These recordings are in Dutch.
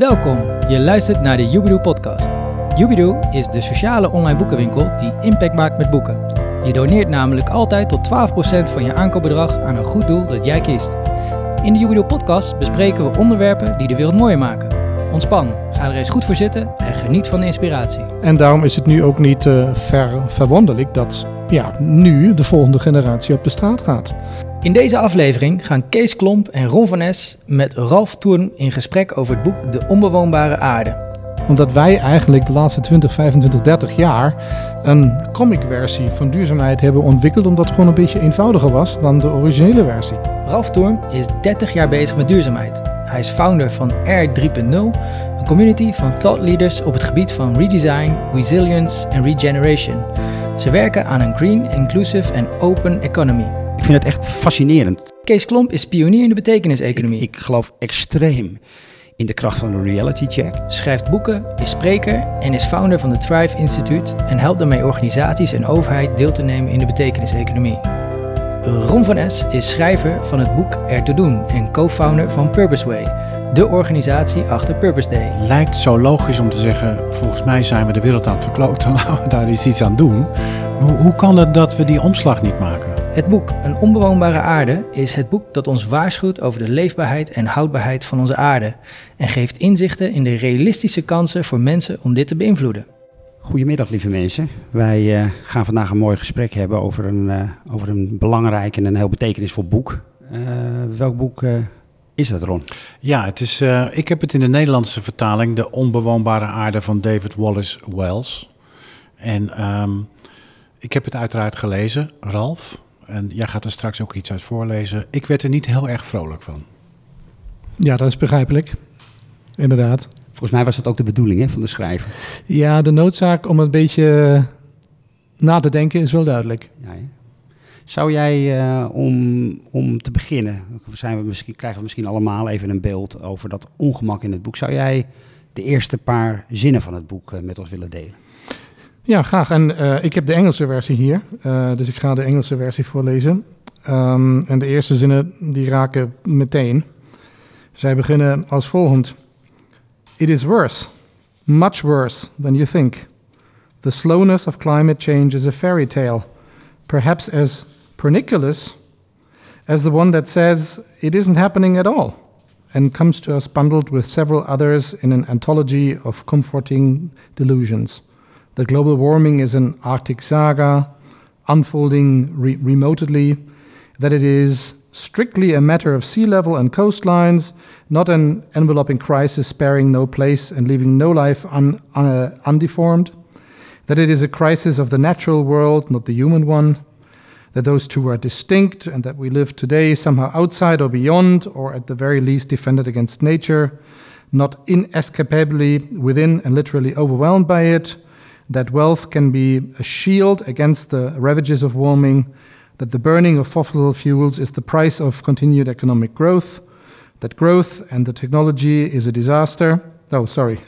Welkom, je luistert naar de Jubidoe podcast. Jubidoe is de sociale online boekenwinkel die impact maakt met boeken. Je doneert namelijk altijd tot 12% van je aankoopbedrag aan een goed doel dat jij kiest. In de Jubidoe podcast bespreken we onderwerpen die de wereld mooier maken. Ontspan, ga er eens goed voor zitten en geniet van de inspiratie. En daarom is het nu ook niet uh, ver, verwonderlijk dat ja, nu de volgende generatie op de straat gaat. In deze aflevering gaan Kees Klomp en Ron van Es met Ralf Toorn in gesprek over het boek De Onbewoonbare Aarde. Omdat wij eigenlijk de laatste 20, 25, 30 jaar een comicversie van duurzaamheid hebben ontwikkeld, omdat het gewoon een beetje eenvoudiger was dan de originele versie. Ralf Toorn is 30 jaar bezig met duurzaamheid. Hij is founder van R 3.0, een community van thought leaders op het gebied van redesign, resilience en regeneration. Ze werken aan een green, inclusive en open economy. Ik vind het echt fascinerend. Kees Klomp is pionier in de betekenis-economie. Ik, ik geloof extreem in de kracht van de reality check. Schrijft boeken, is spreker en is founder van het Thrive Instituut en helpt daarmee organisaties en overheid deel te nemen in de betekenis-economie. Ron van Es is schrijver van het boek Er te doen en co-founder van Purpose Way, de organisatie achter Purpose Day. Lijkt zo logisch om te zeggen, volgens mij zijn we de wereld aan het verkloten, laten we daar eens iets aan doen. Hoe, hoe kan het dat we die omslag niet maken? Het boek Een onbewoonbare aarde is het boek dat ons waarschuwt over de leefbaarheid en houdbaarheid van onze aarde en geeft inzichten in de realistische kansen voor mensen om dit te beïnvloeden. Goedemiddag lieve mensen. Wij uh, gaan vandaag een mooi gesprek hebben over een, uh, over een belangrijk en een heel betekenisvol boek. Uh, welk boek is dat, Ron? Ja, het is, ik heb het in de Nederlandse vertaling De onbewoonbare aarde van David Wallace Wells. En um, ik heb het uiteraard gelezen, Ralf. En jij gaat er straks ook iets uit voorlezen. Ik werd er niet heel erg vrolijk van. Ja, dat is begrijpelijk. Inderdaad. Volgens mij was dat ook de bedoeling hè, van de schrijver. Ja, de noodzaak om een beetje na te denken is wel duidelijk. Ja, Zou jij, uh, om, om te beginnen, zijn we misschien, krijgen we misschien allemaal even een beeld over dat ongemak in het boek. Zou jij de eerste paar zinnen van het boek uh, met ons willen delen? Ja, graag. En uh, ik heb de Engelse versie hier, uh, dus ik ga de Engelse versie voorlezen. Um, en de eerste zinnen die raken meteen. Zij beginnen als volgt. It is worse, much worse than you think. The slowness of climate change is a fairy tale, perhaps as pernicious as the one that says it isn't happening at all, and comes to us bundled with several others in an anthology of comforting delusions. That global warming is an Arctic saga unfolding re- remotely, that it is strictly a matter of sea level and coastlines, not an enveloping crisis sparing no place and leaving no life un- un- undeformed, that it is a crisis of the natural world, not the human one, that those two are distinct and that we live today somehow outside or beyond, or at the very least defended against nature, not inescapably within and literally overwhelmed by it that wealth can be a shield against the ravages of warming, that the burning of fossil fuels is the price of continued economic growth, that growth and the technology is a disaster. Oh, sorry.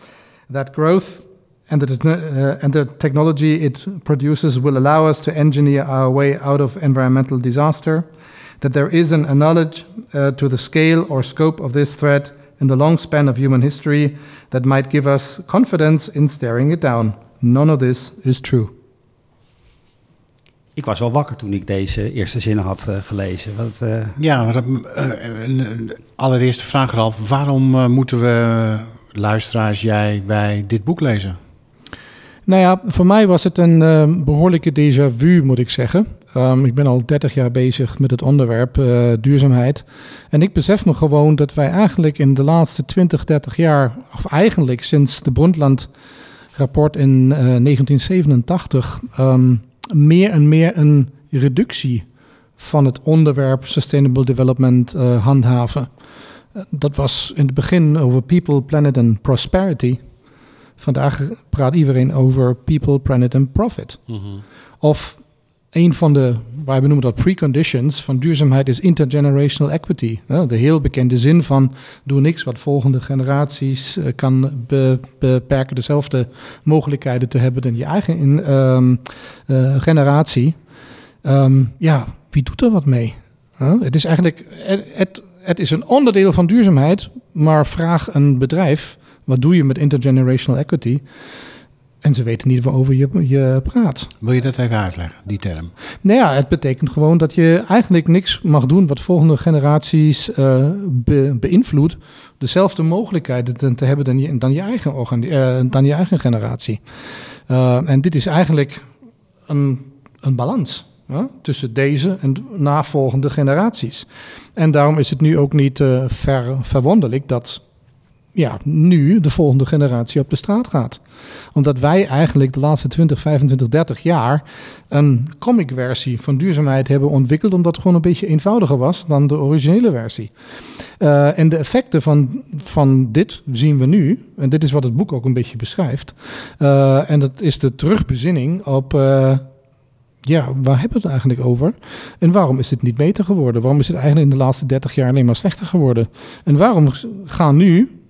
that growth and the, uh, and the technology it produces will allow us to engineer our way out of environmental disaster, that there is an, a knowledge uh, to the scale or scope of this threat in the long span of human history that might give us confidence in staring it down. None of this is true. Ik was wel wakker toen ik deze eerste zinnen had uh, gelezen. Wat, uh... Ja, maar, uh, een, allereerste vraag, Ralf. Waarom moeten we, luisteraars, jij, wij dit boek lezen? Nou ja, voor mij was het een behoorlijke déjà vu, moet ik zeggen. Um, ik ben al 30 jaar bezig met het onderwerp duurzaamheid. En ik besef me gewoon dat wij eigenlijk in de laatste 20, 30 jaar, of eigenlijk sinds de Brundtland rapport in uh, 1987 um, meer en meer een reductie van het onderwerp Sustainable Development uh, handhaven. Uh, dat was in het begin over People, Planet and Prosperity. Vandaag praat iedereen over People, Planet and Profit. Mm -hmm. Of een van de, wij benoemen dat preconditions van duurzaamheid is intergenerational equity. De heel bekende zin van doe niks wat volgende generaties eh, kan beperken dezelfde mogelijkheden te hebben dan je eigen um, uh, generatie. Um, ja, wie doet er wat mee? Het is eigenlijk, het, het is een onderdeel van duurzaamheid, Maar vraag een bedrijf, wat doe je met intergenerational equity? En ze weten niet waarover je, je praat. Wil je dat even uitleggen, die term? Nou ja, het betekent gewoon dat je eigenlijk niks mag doen wat volgende generaties uh, be, beïnvloedt. Dezelfde mogelijkheden te, te hebben dan je, dan je, eigen, uh, dan je eigen generatie. Uh, en dit is eigenlijk een, een balans tussen deze en navolgende generaties. En daarom is het nu ook niet ver, verwonderlijk dat ja, nu de volgende generatie op de straat gaat. Omdat wij eigenlijk de laatste 20, 25, 30 jaar een comic-versie van duurzaamheid hebben ontwikkeld, omdat het gewoon een beetje eenvoudiger was dan de originele versie. Uh, en de effecten van, van dit zien we nu, en dit is wat het boek ook een beetje beschrijft. Uh, en dat is de terugbezinning op. Uh, ja, waar hebben we het eigenlijk over? En waarom is het niet beter geworden? Waarom is het eigenlijk in de laatste 30 jaar alleen maar slechter geworden? En waarom gaan nu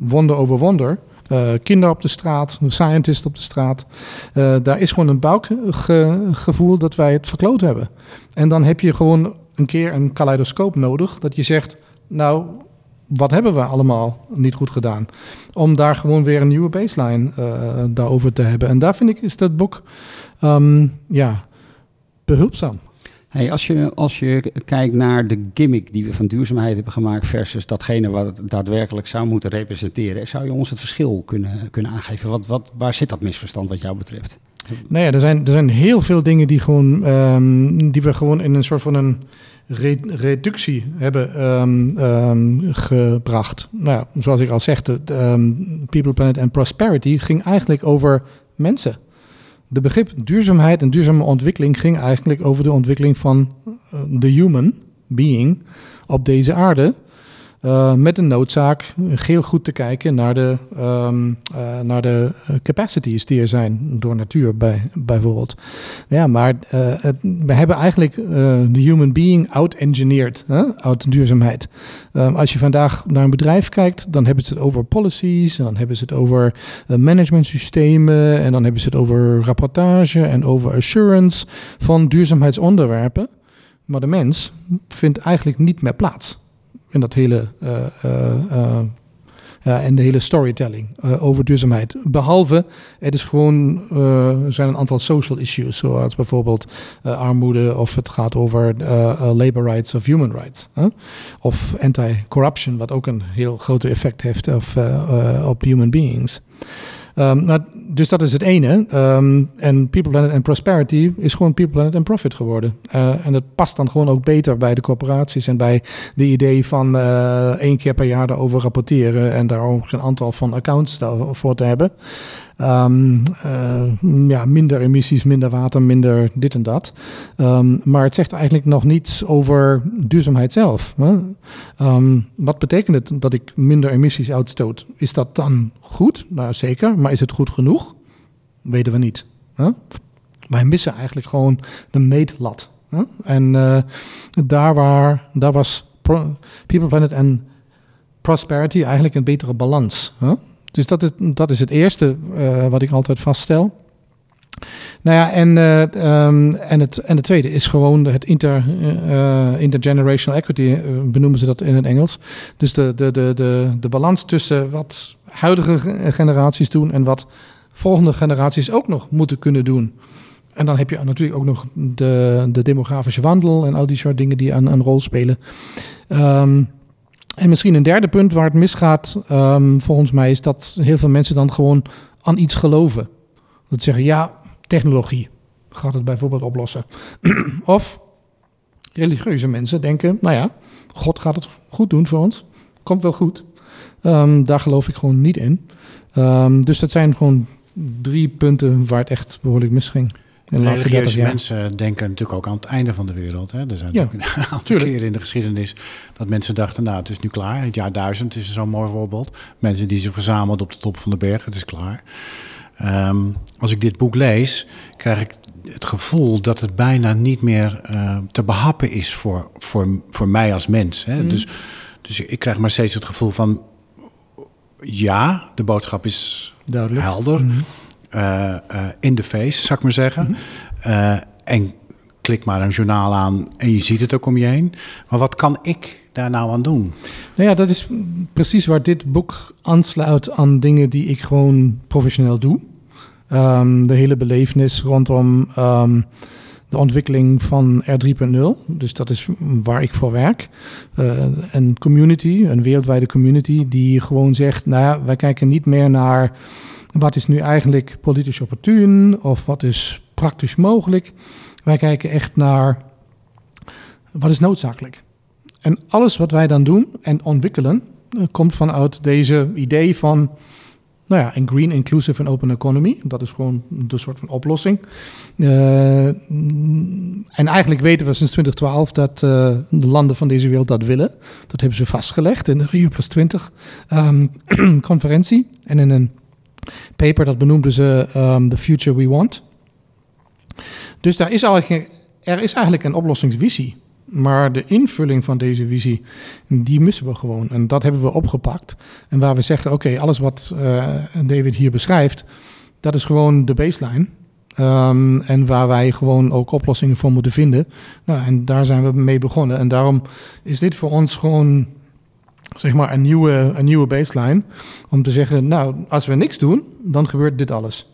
wonder over wonder. Uh, kinderen op de straat, scientists op de straat. Uh, daar is gewoon een buikgevoel dat wij het verkloot hebben. En dan heb je gewoon een keer een kaleidoscoop nodig. Dat je zegt, nou, wat hebben we allemaal niet goed gedaan? Om daar gewoon weer een nieuwe baseline uh, daarover te hebben. En daar vind ik, is dat boek um, ja, behulpzaam. Hey, als, je, als je kijkt naar de gimmick die we van duurzaamheid hebben gemaakt versus datgene wat het daadwerkelijk zou moeten representeren, zou je ons het verschil kunnen, kunnen aangeven? Wat, wat, waar zit dat misverstand wat jou betreft? Nou ja, er zijn, er zijn heel veel dingen die, gewoon, um, die we gewoon in een soort van een re reductie hebben um, um, gebracht. Nou, zoals ik al zeg, de, People, Planet and Prosperity ging eigenlijk over mensen de begrip duurzaamheid en duurzame ontwikkeling ging eigenlijk over de ontwikkeling van eh, de human being op deze aarde. Uh, met een noodzaak heel goed te kijken naar de, um, uh, naar de capacities die er zijn door natuur bij, bijvoorbeeld. Ja, maar we hebben eigenlijk de human being out-engineered uit duurzaamheid. Um, als je vandaag naar een bedrijf kijkt, dan hebben ze het over policies, dan hebben ze het over managementsystemen, en dan hebben ze het over rapportage en over assurance van duurzaamheidsonderwerpen. Maar de mens vindt eigenlijk niet meer plaats in dat hele. Uh, en de hele storytelling over duurzaamheid. Behalve, het is gewoon, er zijn een aantal social issues, zoals bijvoorbeeld armoede, of het gaat over labor rights of human rights. Of anti-corruption, wat ook een heel groot effect heeft op human beings. Um, nou, dus dat is het ene. Um, en People, Planet and Prosperity is gewoon People, Planet and Profit geworden. Uh, en dat past dan gewoon ook beter bij de corporaties en bij de idee van uh, één keer per jaar daarover rapporteren en daar ook een aantal van accounts voor te hebben. Um, uh, ja, minder emissies, minder water, minder dit en dat. Um, maar het zegt eigenlijk nog niets over duurzaamheid zelf. Hè? Um, wat betekent het dat ik minder emissies uitstoot? Is dat dan goed? Nou zeker, maar is het goed genoeg? Weten we niet. Hè? Wij missen eigenlijk gewoon de meetlat. Hè? En uh, daar, waar, daar was People, Planet en Prosperity eigenlijk een betere balans. Hè? Dus dat is, dat is het eerste uh, wat ik altijd vaststel. Nou ja, en, uh, um, en, het, en het tweede is gewoon het inter, uh, intergenerational equity, benoemen ze dat in het Engels. Dus de, de, de, de, de balans tussen wat huidige generaties doen en wat volgende generaties ook nog moeten kunnen doen. En dan heb je natuurlijk ook nog de, de demografische wandel en al die soort dingen die een, een rol spelen. Um, en misschien een derde punt waar het misgaat, um, volgens mij, is dat heel veel mensen dan gewoon aan iets geloven. Dat zeggen, ja, technologie gaat het bijvoorbeeld oplossen. of religieuze mensen denken, nou ja, God gaat het goed doen voor ons. Komt wel goed. Um, daar geloof ik gewoon niet in. Um, dus dat zijn gewoon drie punten waar het echt behoorlijk misging. De religieuze mensen denken natuurlijk ook aan het einde van de wereld. Hè? Er zijn ja, natuurlijk een aantal keren in de geschiedenis dat mensen dachten, nou het is nu klaar. Het jaar duizend is zo'n mooi voorbeeld. Mensen die zich verzameld op de top van de berg, het is klaar. Um, als ik dit boek lees, krijg ik het gevoel dat het bijna niet meer uh, te behappen is voor, voor, voor mij als mens. Hè? Mm. Dus, dus ik krijg maar steeds het gevoel van, ja, de boodschap is Duidelijk. helder. Mm. Uh, in de face, zou ik maar zeggen. Mm -hmm. en klik maar een journaal aan en je ziet het ook om je heen. Maar wat kan ik daar nou aan doen? Nou ja, dat is precies waar dit boek aansluit aan dingen die ik gewoon professioneel doe. Ehm, de hele belevenis rondom ehm, de ontwikkeling van R3.0. Dus dat is waar ik voor werk. Uh, een community, een wereldwijde community, die gewoon zegt: Nou ja, wij kijken niet meer naar wat is nu eigenlijk politisch opportun of wat is praktisch mogelijk. Wij kijken echt naar wat is noodzakelijk. En alles wat wij dan doen en ontwikkelen, uh, komt vanuit deze idee van nou ja, een green, inclusive en open economy. Dat is gewoon de soort van oplossing. Uh, en eigenlijk weten we sinds 2012 dat uh, de landen van deze wereld dat willen. Dat hebben ze vastgelegd in de Rio Plus 20 um, conferentie. En in een paper dat benoemden ze um, The Future We Want. Dus daar is eigenlijk, er is eigenlijk een oplossingsvisie. Maar de invulling van deze visie, die missen we gewoon. En dat hebben we opgepakt. En waar we zeggen, oké, alles wat uh, David hier beschrijft, dat is gewoon de baseline. Um, en waar wij gewoon ook oplossingen voor moeten vinden. Nou, en daar zijn we mee begonnen. En daarom is dit voor ons gewoon, zeg maar, een nieuwe, een nieuwe baseline. Om te zeggen, nou, als we niks doen, dan gebeurt dit alles.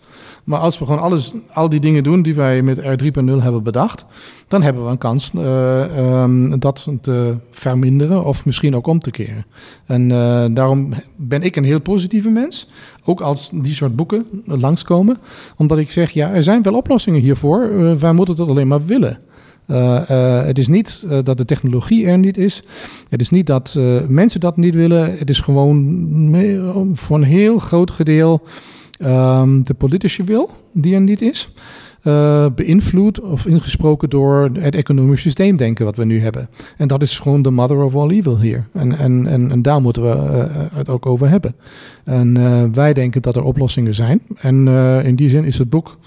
Maar als we gewoon alles, al die dingen doen die wij met R3.0 hebben bedacht, dan hebben we een kans uh, um, dat te verminderen of misschien ook om te keren. En uh, daarom ben ik een heel positieve mens, ook als die soort boeken langskomen, omdat ik zeg, ja, er zijn wel oplossingen hiervoor, uh, wij moeten het alleen maar willen. Uh, uh, het is niet uh, dat de technologie er niet is. Het is niet dat mensen dat niet willen. Het is gewoon voor een heel groot gedeelte um, de politische wil die er niet is. Beïnvloed of ingesproken door het economisch systeemdenken wat we nu hebben. En dat is gewoon de mother of all evil hier. En, en, en, daar moeten we het ook over hebben. En wij denken dat er oplossingen zijn. En in die zin is het boek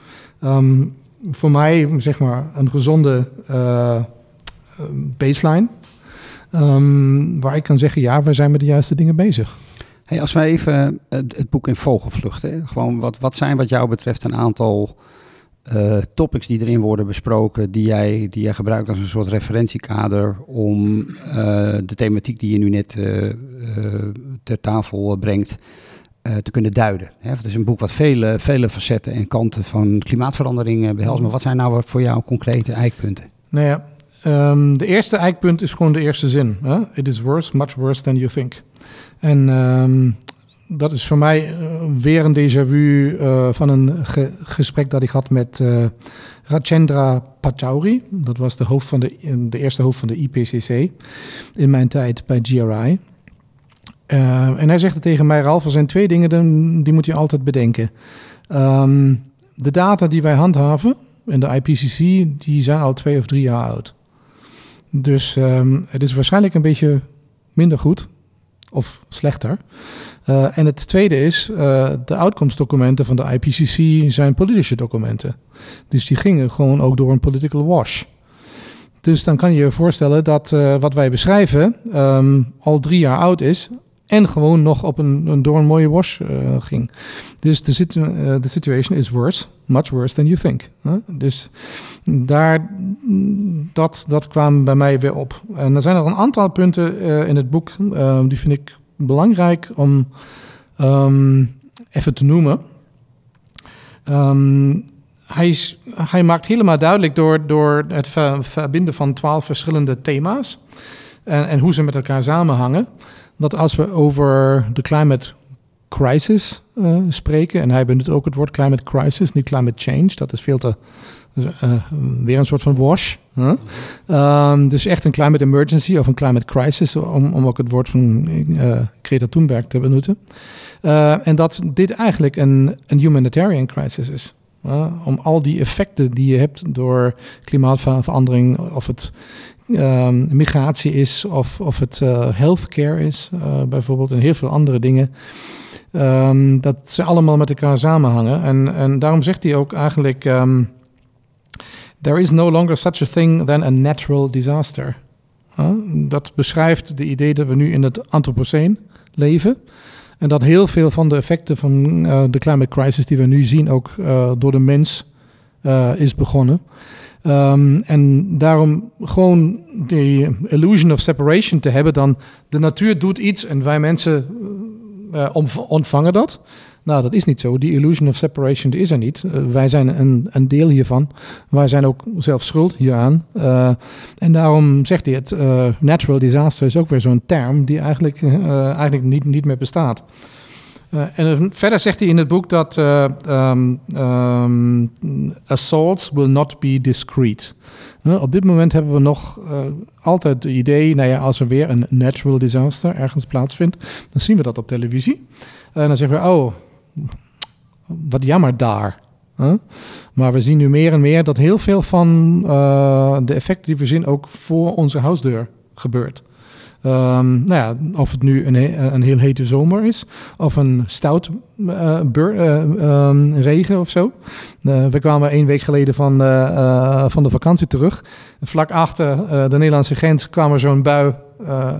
um, voor mij zeg maar een gezonde baseline. Um, waar ik kan zeggen, ja, we zijn met de juiste dingen bezig. Hey, als wij even het, het boek in vogelvluchten, gewoon wat, wat zijn wat jou betreft een aantal topics die erin worden besproken, die jij, die jij gebruikt als een soort referentiekader om de thematiek die je nu net ter tafel brengt te kunnen duiden. Hè? Het is een boek wat vele, vele facetten en kanten van klimaatverandering behelst. Maar wat zijn nou voor jou concrete eikpunten? Nou ja, um, de eerste eikpunt is gewoon de eerste zin. Hè? It is worse, much worse than you think. En um, dat is voor mij uh, weer een déjà vu uh, van een ge gesprek dat ik had met uh, Rajendra Pachauri. Dat was de, hoofd van de, de eerste hoofd van de IPCC in mijn tijd bij GRI. En hij zegt tegen mij, Ralf, er zijn twee dingen die moet je altijd bedenken. Um, de data die wij handhaven in de IPCC, die zijn al twee of drie jaar oud. Dus um, het is waarschijnlijk een beetje minder goed of slechter. Uh, en het tweede is, uh, de uitkomstdocumenten van de IPCC zijn politische documenten. Dus die gingen gewoon ook door een political wash. Dus dan kan je je voorstellen dat wat wij beschrijven um, al drie jaar oud is en gewoon nog op een, een door een mooie wash ging. Dus de situ situation is worse, much worse than you think. Dus daar, dat, dat kwam bij mij weer op. En er zijn er een aantal punten in het boek, die vind ik belangrijk om um, even te noemen. Um, hij, hij, maakt helemaal duidelijk door, door het ver, verbinden van twaalf verschillende thema's en, en, hoe ze met elkaar samenhangen, dat als we over de climate crisis uh, spreken, en hij benut ook het woord climate crisis, niet climate change, dat is veel te uh, weer een soort van wash. Um, dus echt een climate emergency of een climate crisis, om, om ook het woord van uh, Greta Thunberg te benutten. En dat dit eigenlijk een, een humanitarian crisis is. om al die effecten die je hebt door klimaatverandering, of het um, migratie is, of, of het healthcare is, bijvoorbeeld, en heel veel andere dingen. Um, dat ze allemaal met elkaar samenhangen. En, en daarom zegt hij ook eigenlijk. Um, There is no longer such a thing than a natural disaster. Uh, dat beschrijft de idee dat we nu in het Anthropoceen leven. En dat heel veel van de effecten van uh, de climate crisis die we nu zien ook uh, door de mens is begonnen. Ehm, en daarom gewoon die illusion of separation te hebben, dan de natuur doet iets en wij mensen uh, ontvangen dat. Nou, dat is niet zo. Die illusion of separation is er niet. Uh, wij zijn een, een, deel hiervan. Wij zijn ook zelf schuld hieraan. Uh, en daarom zegt hij het, natural disaster is ook weer zo'n term die eigenlijk, eigenlijk niet, niet meer bestaat. En verder zegt hij in het boek dat um, um, assaults will not be discreet. op dit moment hebben we nog altijd het idee, nou ja, als er weer een natural disaster ergens plaatsvindt, dan zien we dat op televisie. En dan zeggen we, oh, wat jammer daar. Maar we zien nu meer en meer dat heel veel van de effecten die we zien ook voor onze huisdeur gebeurt. Um, nou ja, of het nu een, een, heel hete zomer is, of een stout bur, uh, um, regen of zo. we kwamen één week geleden van, van de vakantie terug. Vlak achter de Nederlandse grens kwam er zo'n bui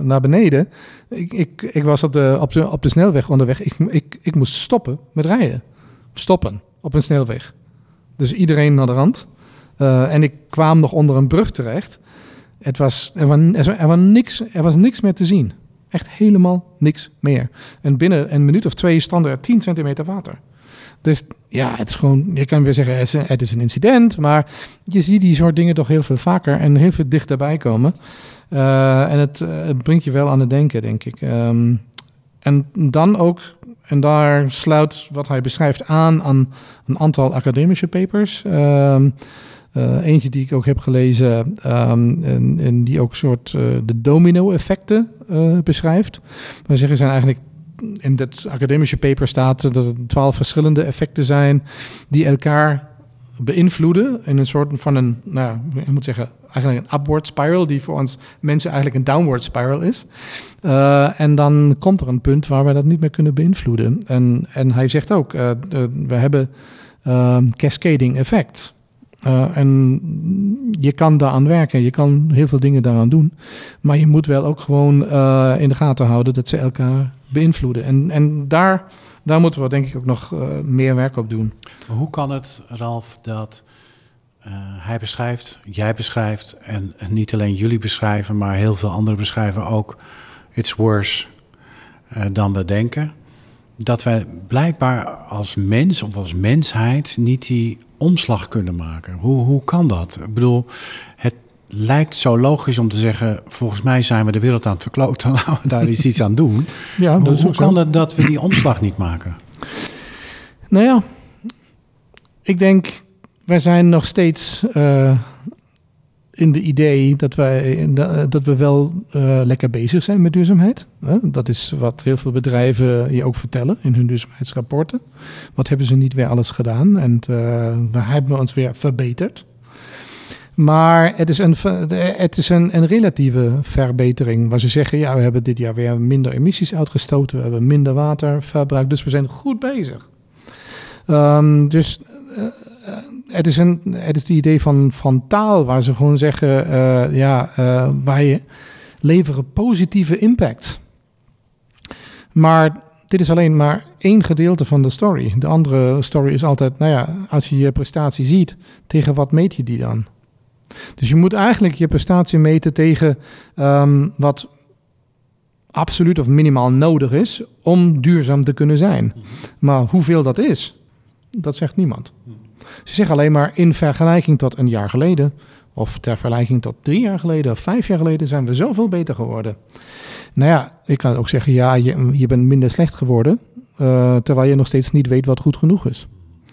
naar beneden. Ik, ik, ik was op de, op, de, snelweg onderweg. Ik, ik, ik moest stoppen met rijden. Stoppen op een snelweg. Dus iedereen naar de rand. En ik kwam nog onder een brug terecht. Het was, er, was, er, was niks, er was niks meer te zien. Echt helemaal niks meer. En binnen een minuut of twee stond er 10 centimeter water. Dus ja, het is gewoon, je kan weer zeggen, het is een incident, maar je ziet die soort dingen toch heel veel vaker en heel veel dichterbij komen. Uh, en het, het, brengt je wel aan het denken, denk ik. Um, en dan ook, en daar sluit wat hij beschrijft aan aan een aantal academische papers. Um, uh, eentje die ik ook heb gelezen um, en, die ook soort uh, de domino-effecten uh, beschrijft. Maar zeggen zijn eigenlijk in dat academische paper staat dat er twaalf verschillende effecten zijn die elkaar beïnvloeden in een soort van een, nou, je moet zeggen, eigenlijk een upward spiral, die voor ons mensen eigenlijk een downward spiral is. En dan komt er een punt waar we dat niet meer kunnen beïnvloeden. En, en hij zegt ook, we hebben uh, cascading effect. Uh, en je kan daaraan werken, je kan heel veel dingen daaraan doen. Maar je moet wel ook gewoon uh, in de gaten houden dat ze elkaar beïnvloeden. En, en daar, daar moeten we denk ik ook nog uh, meer werk op doen. Hoe kan het, Ralf, dat hij beschrijft, jij beschrijft... en niet alleen jullie beschrijven, maar heel veel anderen beschrijven ook... it's worse dan we denken dat wij blijkbaar als mens of als mensheid niet die omslag kunnen maken. Hoe, hoe kan dat? Ik bedoel, het lijkt zo logisch om te zeggen: volgens mij zijn we de wereld aan het verkloten, laten we daar eens iets aan doen. Ja, hoe, hoe kan het dat we die omslag niet maken? Nou ja, ik denk, wij zijn nog steeds uh, in de idee dat, wij, dat we wel uh, lekker bezig zijn met duurzaamheid. Dat is wat heel veel bedrijven je ook vertellen in hun duurzaamheidsrapporten. Wat hebben ze niet weer alles gedaan? En we hebben ons weer verbeterd. Maar het is, een, het is een, een relatieve verbetering. Waar ze zeggen, ja, we hebben dit jaar weer minder emissies uitgestoten. We hebben minder waterverbruik. Dus we zijn goed bezig. Um, dus uh, het is, een, het is het idee van, van taal waar ze gewoon zeggen, uh, ja, uh, wij leveren positieve impact. Maar dit is alleen maar één gedeelte van de story. De andere story is altijd, nou ja, als je je prestatie ziet, tegen wat meet je die dan? Dus je moet eigenlijk je prestatie meten tegen um, wat absoluut of minimaal nodig is om duurzaam te kunnen zijn. Maar hoeveel dat is, dat zegt niemand. Ze zeggen alleen maar in vergelijking tot een jaar geleden, of ter vergelijking tot drie jaar geleden of vijf jaar geleden, zijn we zoveel beter geworden. Nou ja, ik kan ook zeggen, ja, je, je bent minder slecht geworden, uh, terwijl je nog steeds niet weet wat goed genoeg is.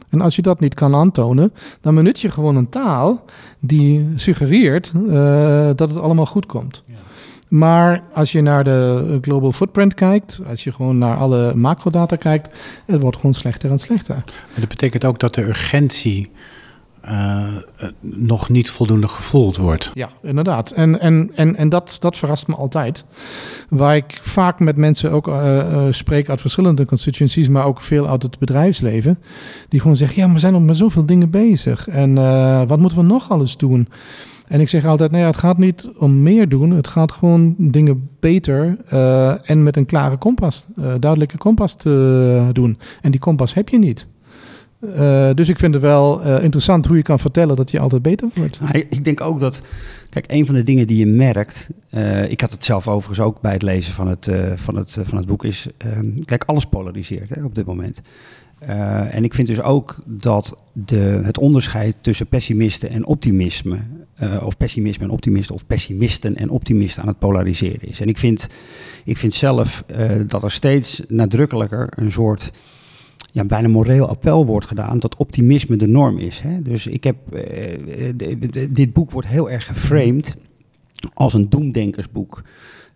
En als je dat niet kan aantonen, dan benut je gewoon een taal die suggereert uh, dat het allemaal goed komt. Ja. Maar als je naar de global footprint kijkt, als je gewoon naar alle macrodata kijkt, het wordt gewoon slechter en slechter. Maar dat betekent ook dat de urgentie uh, nog niet voldoende gevoeld wordt. Ja, inderdaad. En, en, en, en dat, dat verrast me altijd. Waar ik vaak met mensen ook uh, uh, spreek uit verschillende constituencies, maar ook veel uit het bedrijfsleven, die gewoon zeggen: ja, we zijn nog met zoveel dingen bezig. En wat moeten we nog alles doen? En ik zeg altijd, nee, het gaat niet om meer doen. Het gaat gewoon dingen beter uh, en met een klare kompas, uh, duidelijke kompas te doen. En die kompas heb je niet. Uh, dus ik vind het wel interessant hoe je kan vertellen dat je altijd beter wordt. Nou, ik denk ook dat, kijk, een van de dingen die je merkt, ik had het zelf overigens ook bij het lezen van het, van het, van het boek, is, ehm, kijk, alles polariseert hè, op dit moment. En ik vind dus ook dat de, het onderscheid tussen pessimisten en optimisme, uh, of pessimisme en optimisten, of pessimisten en optimisten aan het polariseren is. En ik vind, ik vind zelf uh, dat er steeds nadrukkelijker een soort ja, bijna moreel appel wordt gedaan dat optimisme de norm is. Hè? Dus ik heb, dit boek wordt heel erg geframed als een doemdenkersboek.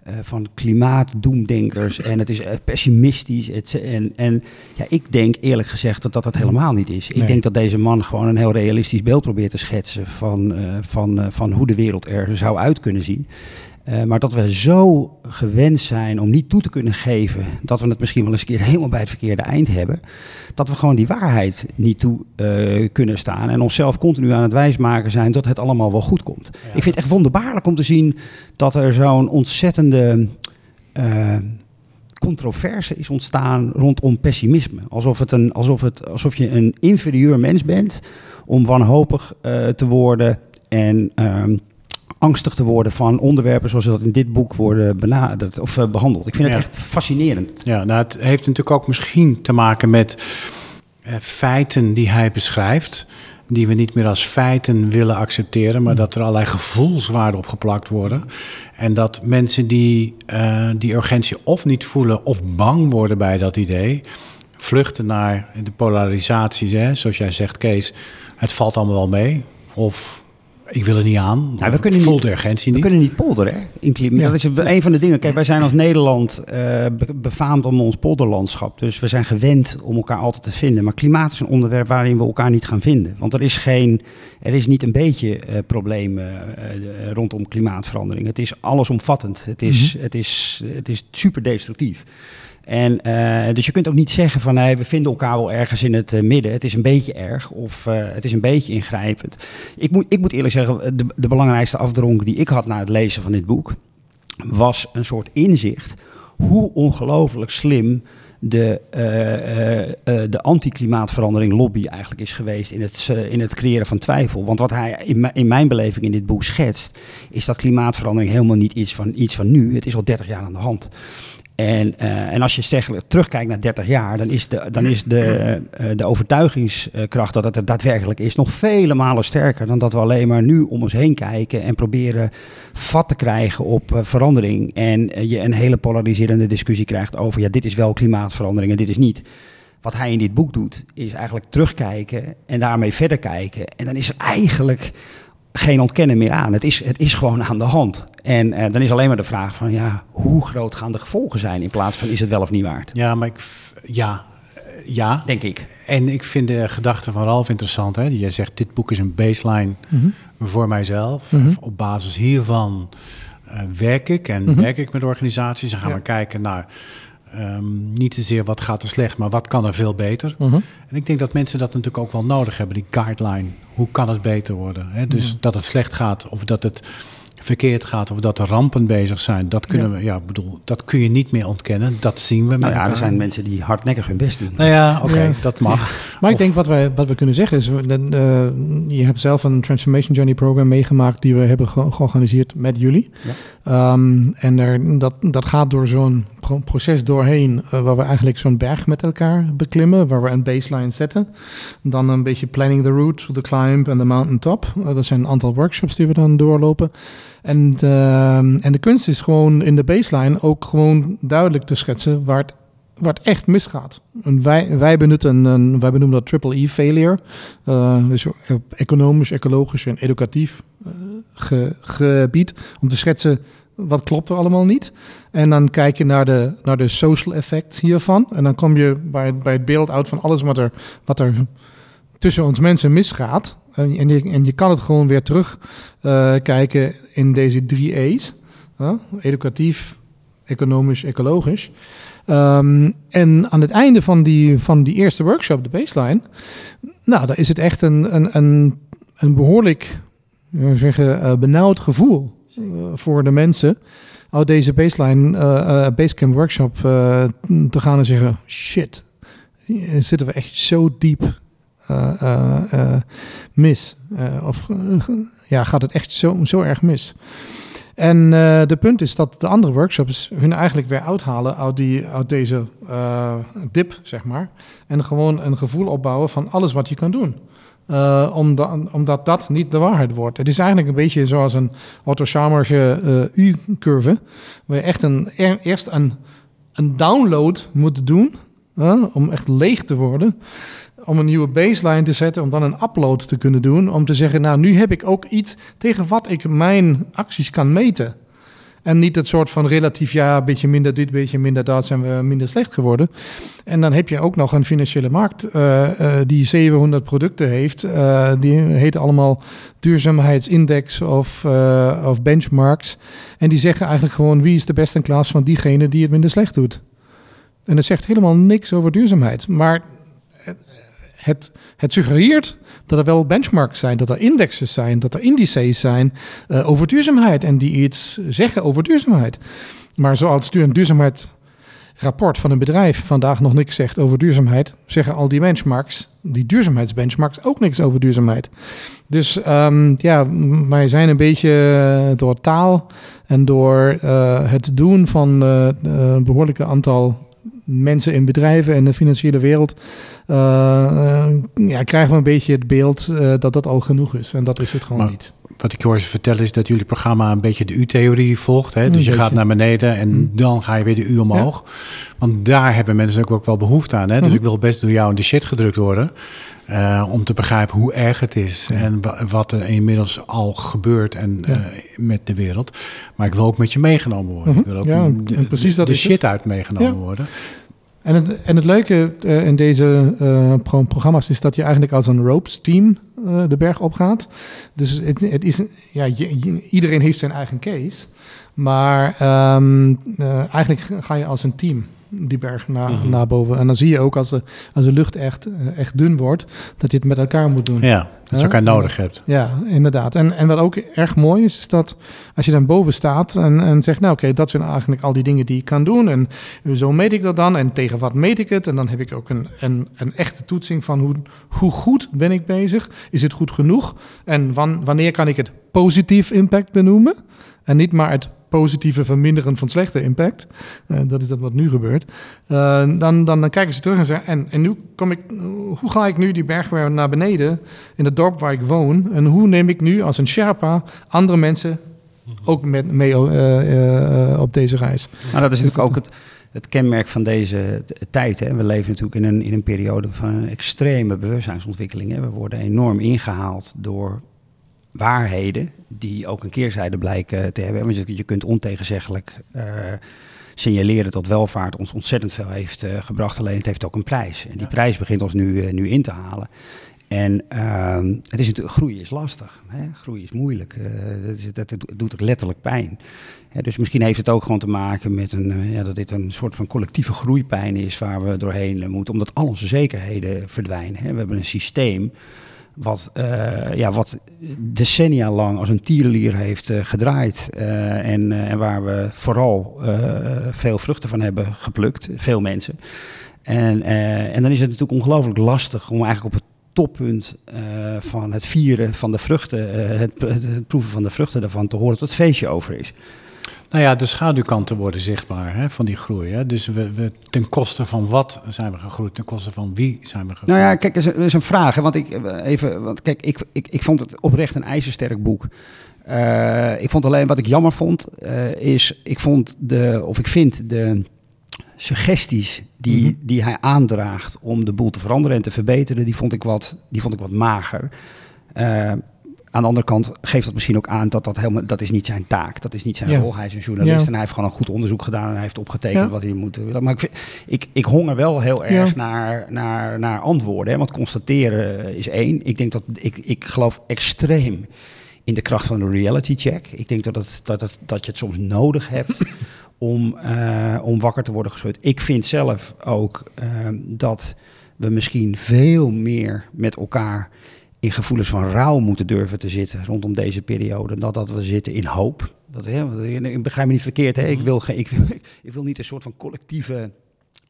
Uh, van klimaatdoemdenkers en het is uh, pessimistisch. Het, en en ja, ik denk eerlijk gezegd dat dat het helemaal niet is. Ik denk dat deze man gewoon een heel realistisch beeld probeert te schetsen van, uh, van, van hoe de wereld er zou uit kunnen zien. Uh, maar dat we zo gewend zijn om niet toe te kunnen geven dat we het misschien wel eens een keer helemaal bij het verkeerde eind hebben, dat we gewoon die waarheid niet toe uh, kunnen staan en onszelf continu aan het wijsmaken zijn dat het allemaal wel goed komt. Ja. Ik vind het echt wonderbaarlijk om te zien dat er zo'n ontzettende uh, controverse is ontstaan rondom pessimisme. Alsof, het een, alsof, het, alsof je een inferieur mens bent om wanhopig te worden en angstig te worden van onderwerpen zoals dat in dit boek worden benaderd of uh, behandeld. Ik vind het echt fascinerend. Ja, nou, het heeft natuurlijk ook misschien te maken met eh, feiten die hij beschrijft. Die we niet meer als feiten willen accepteren, maar dat er allerlei gevoelswaarden opgeplakt worden. En dat mensen die eh, die urgentie of niet voelen of bang worden bij dat idee, vluchten naar de polarisaties. Hè? Zoals jij zegt, Kees, het valt allemaal wel mee. Of ik wil er niet aan. Nou, we kunnen voel niet- de urgentie We kunnen niet polderen, hè? In klimaat. Ja. Dat is een van de dingen. Kijk, wij zijn als Nederland be- befaamd om ons polderlandschap. Dus we zijn gewend om elkaar altijd te vinden. Maar klimaat is een onderwerp waarin we elkaar niet gaan vinden. Want er is, geen, er is niet een beetje eh probleem eh, rondom klimaatverandering. Het is allesomvattend. Het is, het is, het is super destructief. En, eh, dus je kunt ook niet zeggen van nee, we vinden elkaar wel ergens in het eh, midden. Het is een beetje erg of eh, het is een beetje ingrijpend. Ik moet, ik moet eerlijk zeggen, de, de belangrijkste afdronk die ik had na het lezen van dit boek was een soort inzicht hoe ongelooflijk slim de, eh, de anti-klimaatverandering lobby eigenlijk is geweest in het, in het creëren van twijfel. Want wat hij in, in mijn beleving in dit boek schetst, is dat klimaatverandering helemaal niet iets van, iets van nu. Het is al 30 jaar aan de hand. En, eh, en als je terugkijkt naar 30 jaar, dan is de, dan is de, eh, de overtuigingskracht dat het er daadwerkelijk is nog vele malen sterker dan dat we alleen maar nu om ons heen kijken en proberen vat te krijgen op eh, verandering. En je een hele polariserende discussie krijgt over ja, dit is wel klimaatverandering en dit is niet. Wat hij in dit boek doet, is eigenlijk terugkijken en daarmee verder kijken. En dan is er eigenlijk geen ontkennen meer aan. Het is, het is gewoon aan de hand. En eh, dan is alleen maar de vraag van ja, hoe groot gaan de gevolgen zijn in plaats van is het wel of niet waard, Ja, maar ik, ja, eh, ja. denk ik. En ik vind de gedachte van Ralf interessant. Hè? Jij zegt, dit boek is een baseline Mhm. voor mijzelf. Mhm. Op basis hiervan eh, werk ik en Mhm. werk ik met organisaties. Dan gaan Ja. we kijken naar ehm, niet zozeer wat gaat er slecht, maar wat kan er veel beter. Mhm. En ik denk dat mensen dat natuurlijk ook wel nodig hebben, die guideline. Hoe kan het beter worden? Hè? Dus Ja. dat het slecht gaat of dat het verkeerd gaat of dat er rampen bezig zijn. Dat kunnen Ja. we, ja, ik bedoel, dat kun je niet meer ontkennen. Dat zien we Nou ja, er zijn mensen die hardnekkig hun best doen. Nou ja, oké, Ja. dat mag. Maar ik denk wat, wij, wat we kunnen zeggen is, eh, je hebt zelf een Transformation Journey program meegemaakt die we hebben ge- georganiseerd met jullie. Ehm, en er, dat, dat gaat door zo'n proces doorheen, eh, waar we eigenlijk zo'n berg met elkaar beklimmen, waar we een baseline zetten. Dan een beetje planning the route, the climb en the mountain top. Eh, dat zijn een aantal workshops die we dan doorlopen. En, ehm, en de kunst is gewoon in de baseline ook gewoon duidelijk te schetsen waar het het echt misgaat. Wij, wij benutten een, wij benoemen dat triple E failure. Eh, dus economisch, ecologisch en educatief eh, ge- gebied. Om te schetsen wat klopt er allemaal niet. En dan kijk je naar de, naar de social effects hiervan. En dan kom je bij, bij het beeld uit van alles wat er, wat er tussen ons mensen misgaat. En, en, je, kan het gewoon weer terug eh, kijken in deze drie E's. Educatief, economisch, ecologisch. Ehm, en aan het einde van die, van die eerste workshop, de baseline, nou, daar is het echt een, een, een, een behoorlijk ja, zeggen, eh, benauwd gevoel eh, voor de mensen. Uit deze baseline, eh eh, basecamp workshop eh, te gaan en zeggen: shit, zitten we echt zo diep eh, eh, eh, mis? Eh, of eh, ja, gaat het echt zo, zo erg mis? En eh, de punt is dat de andere workshops hun eigenlijk weer uithalen uit, die, uit deze eh, dip, zeg maar. En gewoon een gevoel opbouwen van alles wat je kan doen. Eh, omdat, omdat dat niet de waarheid wordt. Het is eigenlijk een beetje zoals een Otto eh, U-curve. Waar je echt een, er- eerst een, een download moet doen. om echt leeg te worden. Om een nieuwe baseline te zetten. Om dan een upload te kunnen doen. Om te zeggen, nou nu heb ik ook iets tegen wat ik mijn acties kan meten. En niet het soort van relatief, ja, een beetje minder dit, beetje minder dat, zijn we minder slecht geworden. En dan heb je ook nog een financiële markt eh, eh, die 700 producten heeft. eh, die heten allemaal duurzaamheidsindex of, of benchmarks. En die zeggen eigenlijk gewoon wie is de beste in klas van diegene die het minder slecht doet. En dat zegt helemaal niks over duurzaamheid. Maar het, het suggereert dat er wel benchmarks zijn, dat er indexes zijn, dat er indices zijn eh, over duurzaamheid en die iets zeggen over duurzaamheid. Maar zoals een duurzaamheidsrapport van een bedrijf vandaag nog niks zegt over duurzaamheid, zeggen al die benchmarks, die duurzaamheidsbenchmarks, ook niks over duurzaamheid. Dus ehm, ja, wij zijn een beetje eh, door taal en door eh, het doen van een behoorlijke aantal mensen in bedrijven en de financiële wereld, eh, eh, ja, krijgen we een beetje het beeld eh, dat dat al genoeg is. En dat is het gewoon Maar- niet. Wat ik hoor ze vertellen is dat jullie programma een beetje de U-theorie volgt. Hè? Een Dus je beetje. gaat naar beneden en Mm. dan ga je weer de U omhoog. Want daar hebben mensen ook, wel behoefte aan. Hè? Dus Mhm. ik wil best door jou in de shit gedrukt worden. eh, om te begrijpen hoe erg het is. Ja. En wa- wat er inmiddels al gebeurt en, Ja. eh, met de wereld. Maar ik wil ook met je meegenomen worden. Mhm. Ik wil ook Ja, de, precies dat de het. shit uit meegenomen worden. En het, en het leuke eh, in deze eh, pro- programma's is dat je eigenlijk als een ropes team eh, de berg opgaat. Dus het, het is, ja, iedereen heeft zijn eigen case. Maar ehm, eh, eigenlijk ga je als een team die berg naar, Mhm. naar boven. En dan zie je ook als de, als de lucht echt, eh, echt dun wordt, dat je het met elkaar moet doen. Ja, dat je elkaar nodig hebt. Ja, inderdaad. En, en wat ook erg mooi is, is dat als je dan boven staat en, en zegt, nou oké, dat zijn eigenlijk al die dingen die ik kan doen. En zo meet ik dat dan en tegen wat meet ik het? En dan heb ik ook een, een, een echte toetsing van hoe, hoe goed ben ik bezig? Is het goed genoeg? En wan, wanneer kan ik het positief impact benoemen? En niet maar het positieve verminderen van slechte impact. Eh, dat is dat wat nu gebeurt. Eh, dan, dan, dan kijken ze terug en zeggen, en, en nu kom ik, hoe ga ik nu die berg weer naar beneden in het dorp waar ik woon? En hoe neem ik nu als een Sherpa andere mensen ook met, mee eh, op deze reis? Maar dat is Dus natuurlijk ook het, het kenmerk van deze tijd. Hè. We leven natuurlijk in een, in een periode van een extreme bewustzijnsontwikkeling. Hè. We worden enorm ingehaald door waarheden die ook een keerzijde blijken te hebben. Want je, je kunt ontegenzeggelijk eh, signaleren dat welvaart ons ontzettend veel heeft eh, gebracht. Alleen het heeft ook een prijs. En die prijs begint ons nu, eh, nu in te halen. En ehm, het is natuurlijk, groeien is lastig. Hè? Groeien is moeilijk. Eh, dat, is, dat, dat doet ook letterlijk pijn. Dus misschien heeft het ook gewoon te maken met een, ja, dat dit een soort van collectieve groeipijn is waar we doorheen moeten. Omdat al onze zekerheden verdwijnen. Hè? We hebben een systeem wat, eh, ja, wat decennia lang als een tierenlier heeft eh, gedraaid. eh, en, waar we vooral veel vruchten van hebben geplukt, veel mensen. En, en dan is het natuurlijk ongelooflijk lastig om eigenlijk op het toppunt van het vieren van de vruchten, het, het proeven van de vruchten daarvan, te horen dat het feestje over is. Nou ja, de schaduwkanten worden zichtbaar hè, van die groei. Hè? Dus we, we, ten koste van wat zijn we gegroeid? Ten koste van wie zijn we gegroeid? Nou ja, kijk, dat is, dat is een vraag. Hè, want ik eh, even, want kijk, ik, ik, ik vond het oprecht een ijzersterk boek. Eh, ik vond alleen wat ik jammer vond, eh, is ik vond de, of ik vind de suggesties die, Mhm. die hij aandraagt om de boel te veranderen en te verbeteren, die vond ik wat, die vond ik wat mager. Eh, aan de andere kant geeft dat misschien ook aan dat dat helemaal dat is niet zijn taak, dat is niet zijn Ja. rol. Hij is een journalist Ja. en hij heeft gewoon een goed onderzoek gedaan en hij heeft opgetekend Ja. wat hij moet willen. Maar ik, vind, ik, ik honger wel heel erg naar, naar, naar antwoorden. Hè? Want constateren is één. Ik denk dat ik, ik geloof extreem in de kracht van de reality check. Ik denk dat, het, dat, het, dat je het soms nodig hebt om, eh, om wakker te worden geschud. Ik vind zelf ook eh, dat we misschien veel meer met elkaar in gevoelens van rouw moeten durven te zitten rondom deze periode. Dan dat we zitten in hoop. Dat, hè, ik begrijp me niet verkeerd. Hè? Ik, wil geen, ik, wil, ik wil niet een soort van collectieve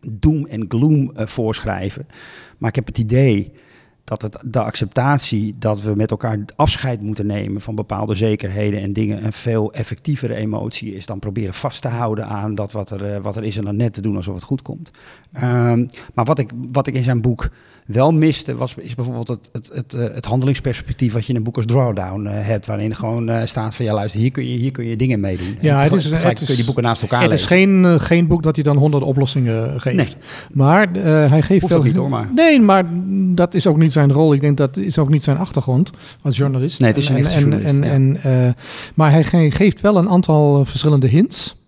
doom en gloom eh, voorschrijven. Maar ik heb het idee dat het, de acceptatie dat we met elkaar afscheid moeten nemen van bepaalde zekerheden en dingen een veel effectievere emotie is dan proberen vast te houden aan dat wat er, eh, wat er is en dan net te doen alsof het goed komt. Ehm, maar wat ik, wat ik in zijn boek wel miste, was, is bijvoorbeeld het, het, het, eh, het handelingsperspectief wat je in een boek als Drawdown eh, hebt, waarin gewoon eh, staat van ja luister, hier kun je, hier kun je dingen mee doen. Ja, het is- het is- kun je die boeken naast elkaar Het is geen, geen boek dat hij dan honderd oplossingen geeft. Nee. Maar hij geeft Hoeft wel... niet, hoor, maar- Nee, maar dat is ook niet zijn rol. Ik denk dat is ook niet zijn achtergrond als journalist. Nee, het is En- echte en, en, ja. en, maar hij ge- geeft wel een aantal verschillende hints.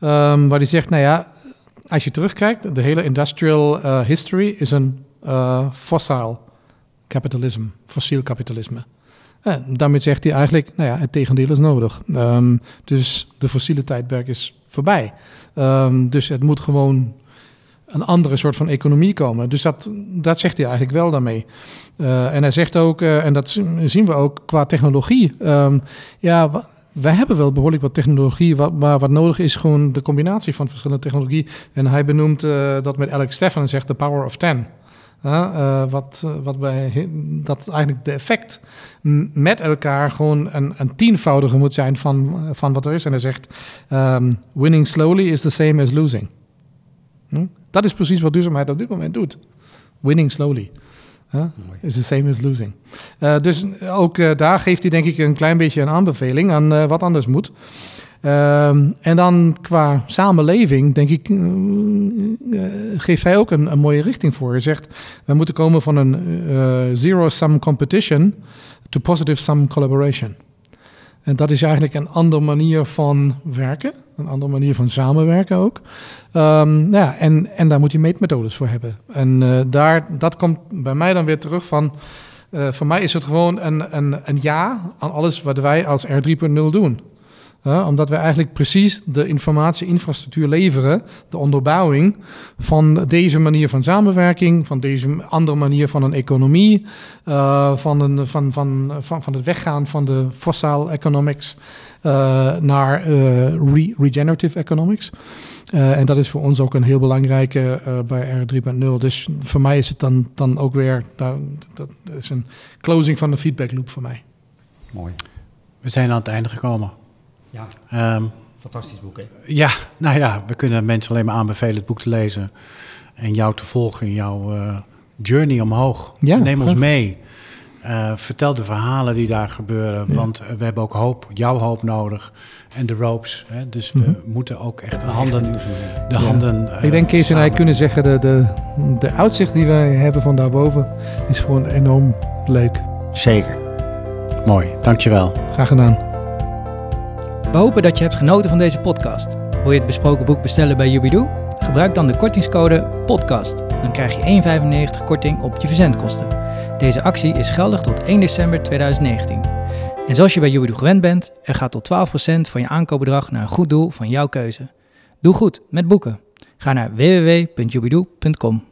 ehm, waar hij zegt, nou ja, als je terugkijkt, de hele industrial history is een eh fossil capitalism, fossiel kapitalisme. En daarmee zegt hij eigenlijk, nou ja, het tegendeel is nodig. Ehm, dus de fossiele tijdperk is voorbij. Ehm, dus het moet gewoon een andere soort van economie komen. Dus dat, dat zegt hij eigenlijk wel daarmee. Eh, en hij zegt ook, eh, en dat zien we ook qua technologie. ehm, ja, wij hebben wel behoorlijk wat technologie, wat, maar wat nodig is gewoon de combinatie van verschillende technologie. En hij benoemt dat met Alex Steffen en zegt the power of 10. Eh, wat, eh, wat bij dat eigenlijk de effect met elkaar gewoon een, een tienvoudige moet zijn van, eh, van wat er is. En hij zegt: ehm, winning slowly is the same as losing. Hm? Dat is precies wat duurzaamheid op dit moment doet. Winning slowly. Is the same as losing. Dus ook daar geeft hij denk ik een klein beetje een aanbeveling aan wat anders moet. Ehm, en dan qua samenleving, denk ik, eh, geeft hij ook een, mooie richting voor. Hij zegt, we moeten komen van een eh, zero-sum competition to positive-sum collaboration. En dat is eigenlijk een andere manier van werken, een andere manier van samenwerken ook. Ehm, nou ja, en, en daar moet je meetmethodes voor hebben. En eh, daar, dat komt bij mij dan weer terug van... voor mij is het gewoon een, een, een ja aan alles wat wij als R3.0 doen. Omdat we eigenlijk precies de informatie-infrastructuur leveren, de onderbouwing van deze manier van samenwerking, van deze andere manier van een economie, eh, van, een, van, van, van, van het weggaan van de fossil economics eh, naar eh, re- regenerative economics. Eh, en dat is voor ons ook een heel belangrijke eh, bij R3.0. Dus voor mij is het dan, dan ook weer, dat, dat is een closing van de feedback loop voor mij. Mooi. We zijn aan het einde gekomen. Ja, Ehm, fantastisch boek hè. ja, nou ja, we kunnen mensen alleen maar aanbevelen het boek te lezen. En jou te volgen in jouw eh, journey omhoog. Ja, Neem ons mee. Eh, vertel de verhalen die daar gebeuren. Ja. Want eh, we hebben ook hoop, jouw hoop nodig. En de ropes. Hè? Dus we Mhm. moeten ook echt de handen... De Ja. handen Ik denk Kees en hij kunnen zeggen, de, de, de uitzicht die wij hebben van daarboven is gewoon enorm leuk. Zeker. Mooi, dankjewel. Graag gedaan. We hopen dat je hebt genoten van deze podcast. Wil je het besproken boek bestellen bij Jubidoo? Gebruik dan de kortingscode PODCAST. Dan krijg je 1,95 korting op je verzendkosten. Deze actie is geldig tot 1 december 2019. En zoals je bij Jubidoo gewend bent, er gaat tot 12% van je aankoopbedrag naar een goed doel van jouw keuze. Doe goed met boeken. Ga naar www.jubidoo.com.